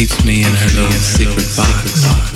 Keeps me in her little secret box.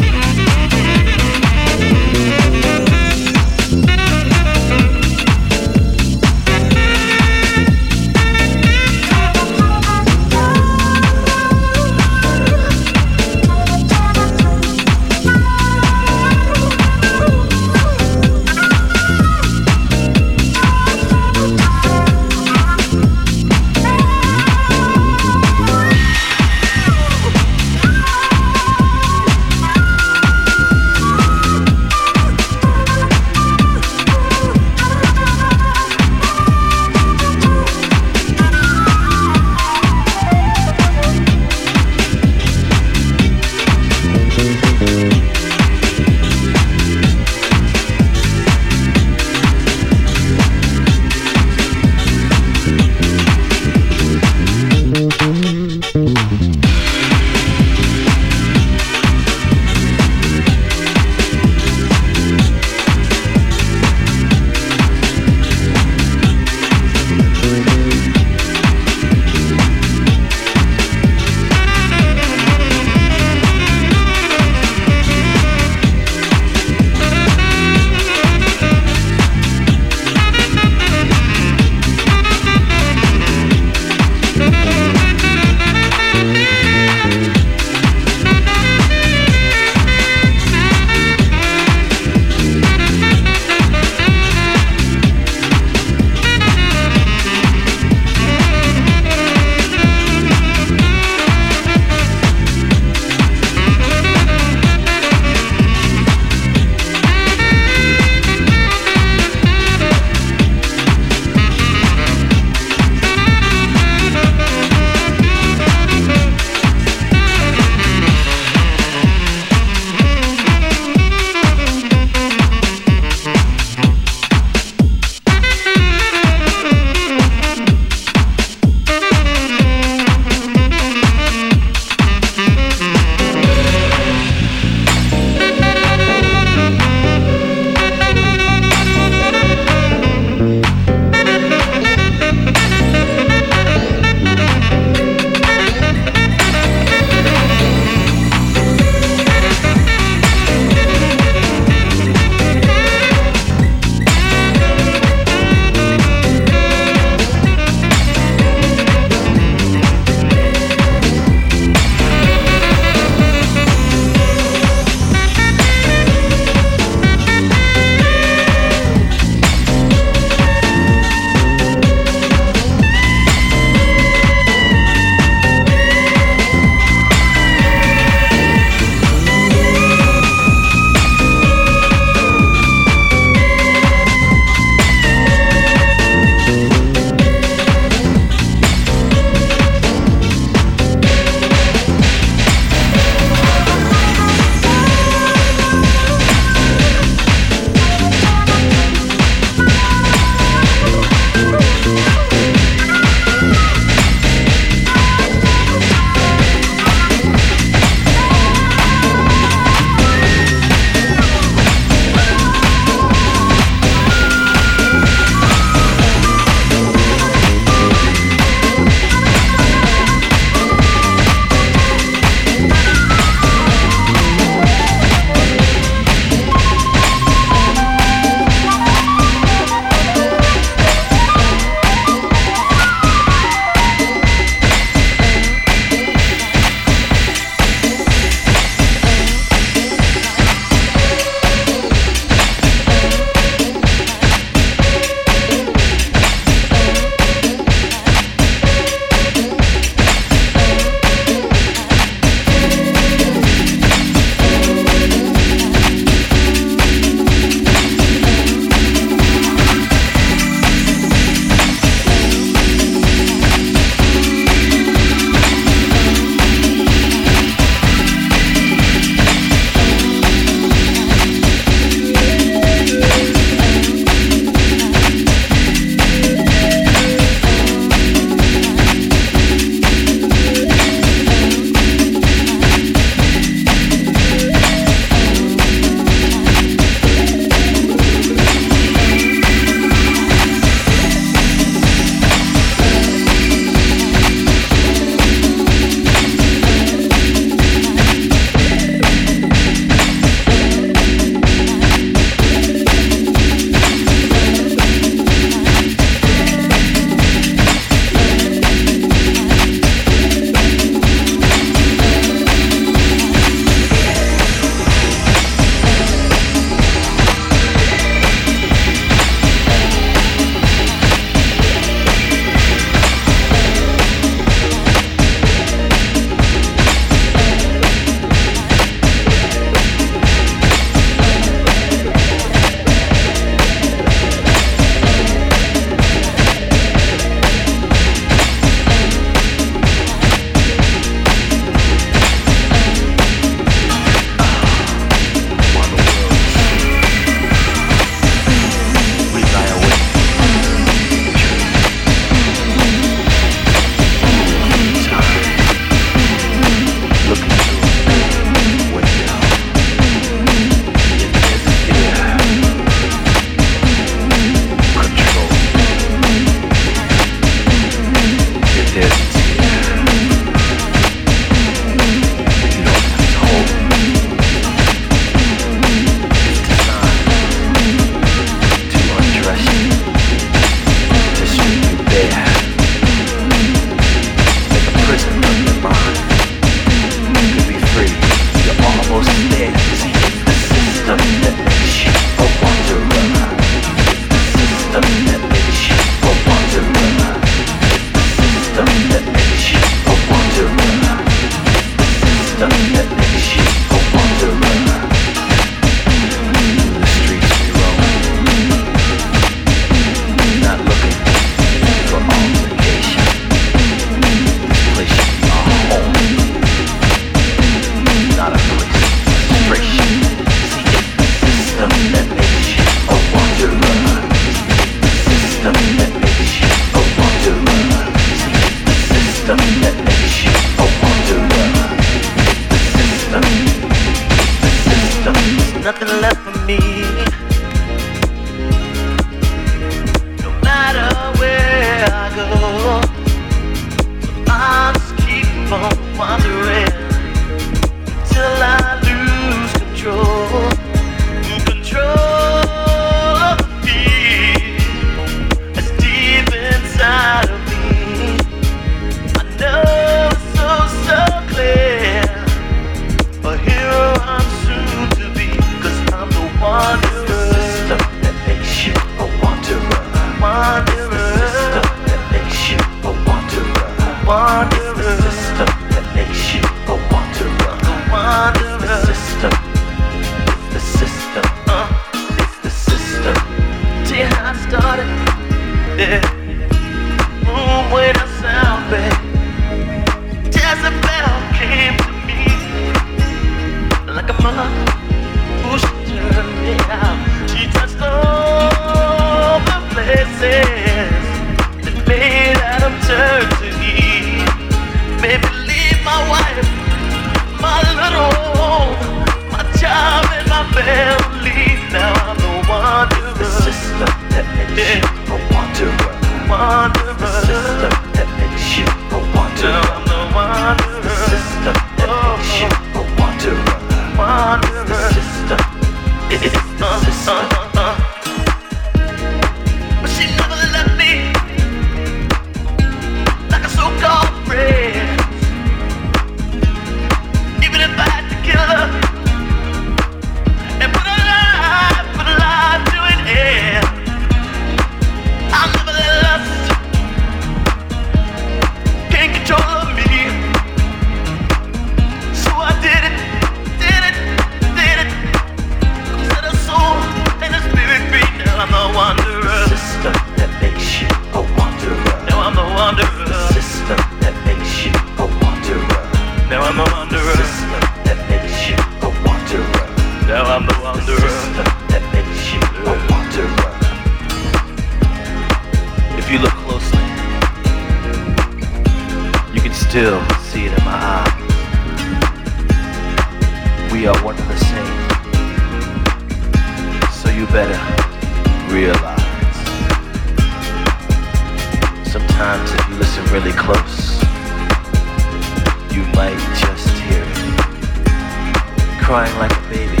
might just hear it, crying like a baby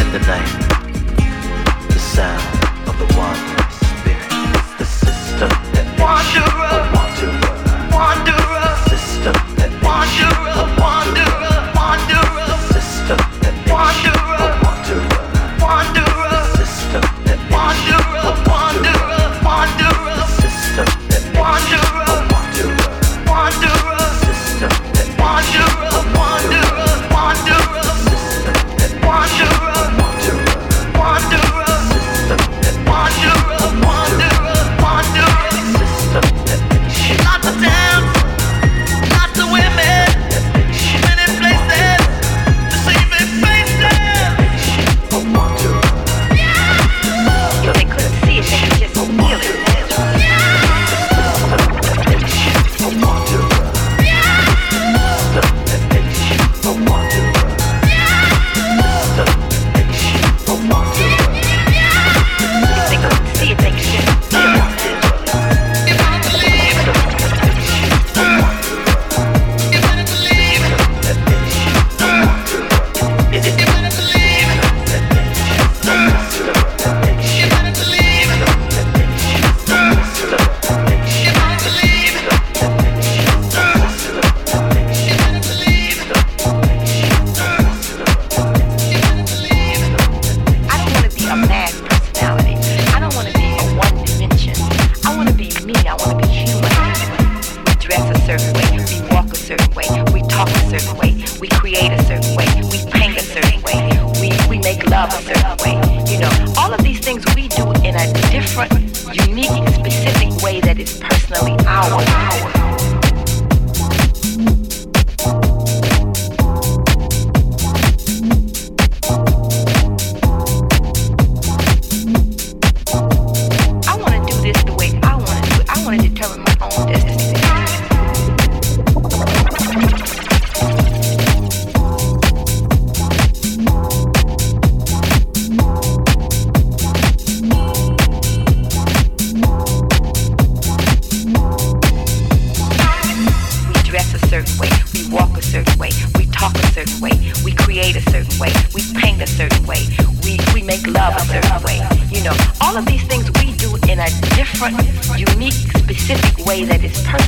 in the night. The sound of the wandering spirit, the system that makes you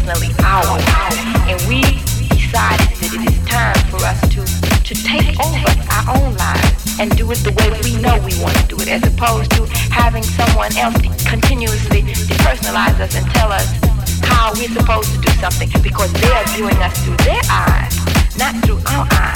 Our own, And we decided that it is time for us to, to take over our own lives and do it the way we know we want to do it, as opposed to having someone else continuously depersonalize us and tell us how we're supposed to do something because they are viewing us through their eyes, not through our eyes.